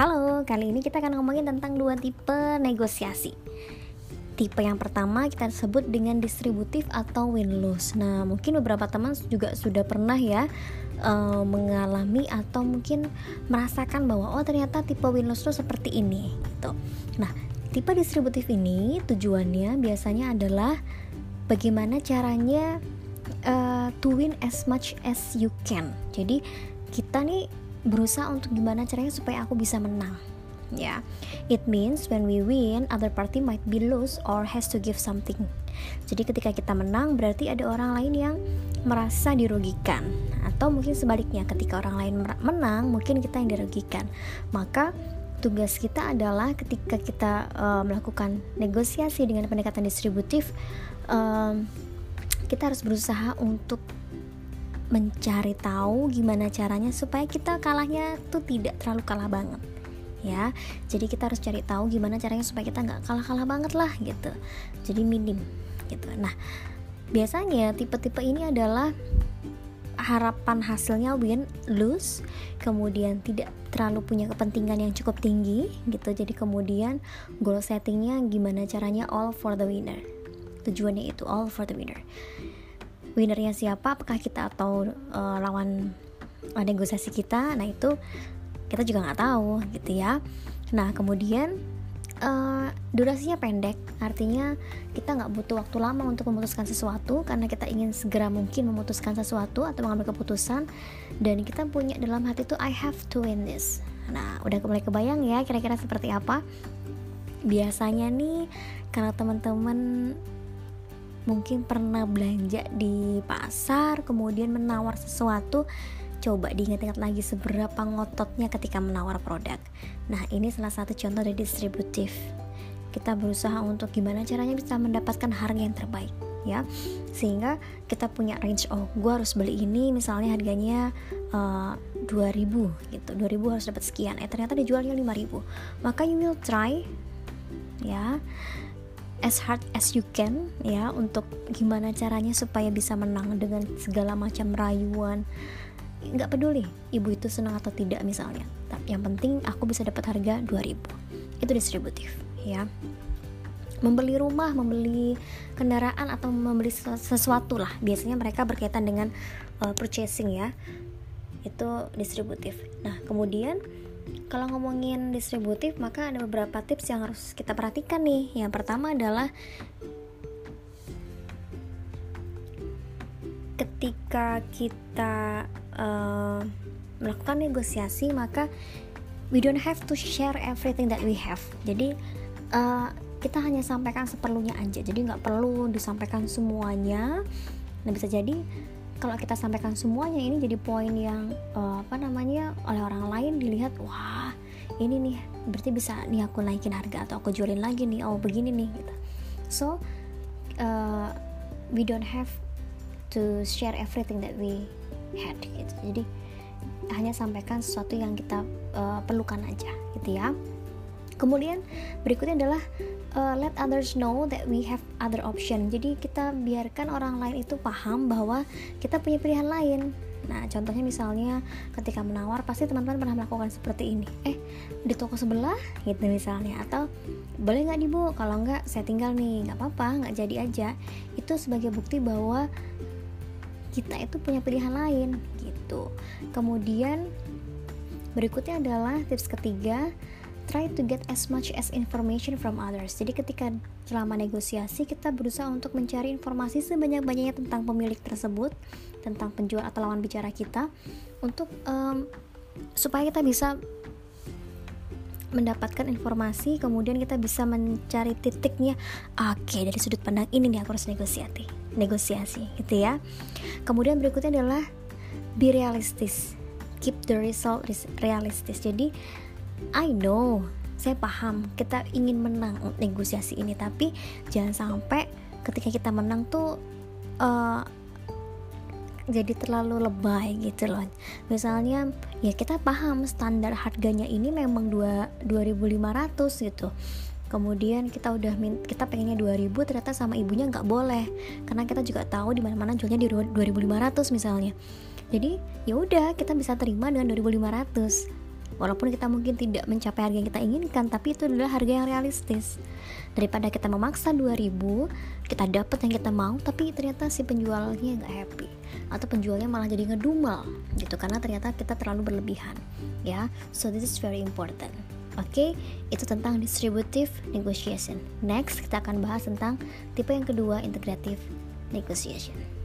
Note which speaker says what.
Speaker 1: Halo, kali ini kita akan ngomongin tentang dua tipe negosiasi. Tipe yang pertama kita sebut dengan distributif atau win-lose. Nah, mungkin beberapa teman juga sudah pernah ya uh, mengalami atau mungkin merasakan bahwa oh ternyata tipe win-lose itu seperti ini gitu. Nah, tipe distributif ini tujuannya biasanya adalah bagaimana caranya uh, to win as much as you can. Jadi kita nih berusaha untuk gimana caranya supaya aku bisa menang. Ya. Yeah. it means when we win other party might be lose or has to give something. Jadi ketika kita menang berarti ada orang lain yang merasa dirugikan. Atau mungkin sebaliknya ketika orang lain menang mungkin kita yang dirugikan. Maka tugas kita adalah ketika kita uh, melakukan negosiasi dengan pendekatan distributif um, kita harus berusaha untuk mencari tahu gimana caranya supaya kita kalahnya tuh tidak terlalu kalah banget ya. Jadi kita harus cari tahu gimana caranya supaya kita nggak kalah-kalah banget lah gitu. Jadi minim gitu. Nah biasanya tipe-tipe ini adalah harapan hasilnya win lose kemudian tidak terlalu punya kepentingan yang cukup tinggi gitu. Jadi kemudian goal settingnya gimana caranya all for the winner. Tujuannya itu all for the winner winnernya siapa? Apakah kita atau uh, lawan uh, negosiasi kita? Nah itu kita juga nggak tahu gitu ya. Nah kemudian uh, durasinya pendek. Artinya kita nggak butuh waktu lama untuk memutuskan sesuatu karena kita ingin segera mungkin memutuskan sesuatu atau mengambil keputusan. Dan kita punya dalam hati itu I have to win this. Nah udah mulai kebayang ya kira-kira seperti apa? Biasanya nih karena teman-teman mungkin pernah belanja di pasar kemudian menawar sesuatu coba diingat-ingat lagi seberapa ngototnya ketika menawar produk. Nah ini salah satu contoh dari distributif. Kita berusaha untuk gimana caranya bisa mendapatkan harga yang terbaik ya. Sehingga kita punya range oh gue harus beli ini misalnya harganya uh, eh, 2000 gitu. 2000 harus dapat sekian eh ternyata dijualnya 5000 maka you will try ya as hard as you can ya untuk gimana caranya supaya bisa menang dengan segala macam rayuan. Nggak peduli ibu itu senang atau tidak misalnya. Tapi yang penting aku bisa dapat harga 2000 itu distributif ya. Membeli rumah membeli kendaraan atau membeli sesuatu lah. Biasanya mereka berkaitan dengan uh, purchasing ya. Itu distributif. Nah kemudian kalau ngomongin distributif maka ada beberapa tips yang harus kita perhatikan nih. Yang pertama adalah ketika kita uh, melakukan negosiasi maka we don't have to share everything that we have. Jadi uh, kita hanya sampaikan seperlunya aja. Jadi nggak perlu disampaikan semuanya. Nah bisa jadi kalau kita sampaikan semuanya ini jadi poin yang uh, apa namanya oleh orang lain dilihat wah ini nih berarti bisa nih aku naikin harga atau aku jualin lagi nih oh begini nih gitu. So uh, we don't have to share everything that we had gitu. Jadi hanya sampaikan sesuatu yang kita uh, perlukan aja gitu ya. Kemudian berikutnya adalah uh, let others know that we have other option jadi kita biarkan orang lain itu paham bahwa kita punya pilihan lain Nah, contohnya misalnya ketika menawar pasti teman-teman pernah melakukan seperti ini. Eh, di toko sebelah gitu misalnya atau boleh nggak dibu? Kalau nggak saya tinggal nih, nggak apa-apa, nggak jadi aja. Itu sebagai bukti bahwa kita itu punya pilihan lain gitu. Kemudian berikutnya adalah tips ketiga try to get as much as information from others. Jadi ketika selama negosiasi kita berusaha untuk mencari informasi sebanyak-banyaknya tentang pemilik tersebut, tentang penjual atau lawan bicara kita, untuk um, supaya kita bisa mendapatkan informasi, kemudian kita bisa mencari titiknya. Oke, dari sudut pandang ini nih aku harus negosiasi, negosiasi, gitu ya. Kemudian berikutnya adalah be realistis, keep the result realistis. Jadi I know. Saya paham. Kita ingin menang negosiasi ini tapi jangan sampai ketika kita menang tuh uh, jadi terlalu lebay gitu loh. Misalnya ya kita paham standar harganya ini memang 2 2500 gitu. Kemudian kita udah kita pengennya 2000 ternyata sama ibunya nggak boleh. Karena kita juga tahu di mana-mana jualnya di 2500 misalnya. Jadi ya udah kita bisa terima dengan 2500 walaupun kita mungkin tidak mencapai harga yang kita inginkan tapi itu adalah harga yang realistis. Daripada kita memaksa 2000 kita dapat yang kita mau tapi ternyata si penjualnya nggak happy. Atau penjualnya malah jadi ngedumel gitu. Karena ternyata kita terlalu berlebihan ya. So this is very important. Oke, okay, itu tentang distributive negotiation. Next, kita akan bahas tentang tipe yang kedua, integrative negotiation.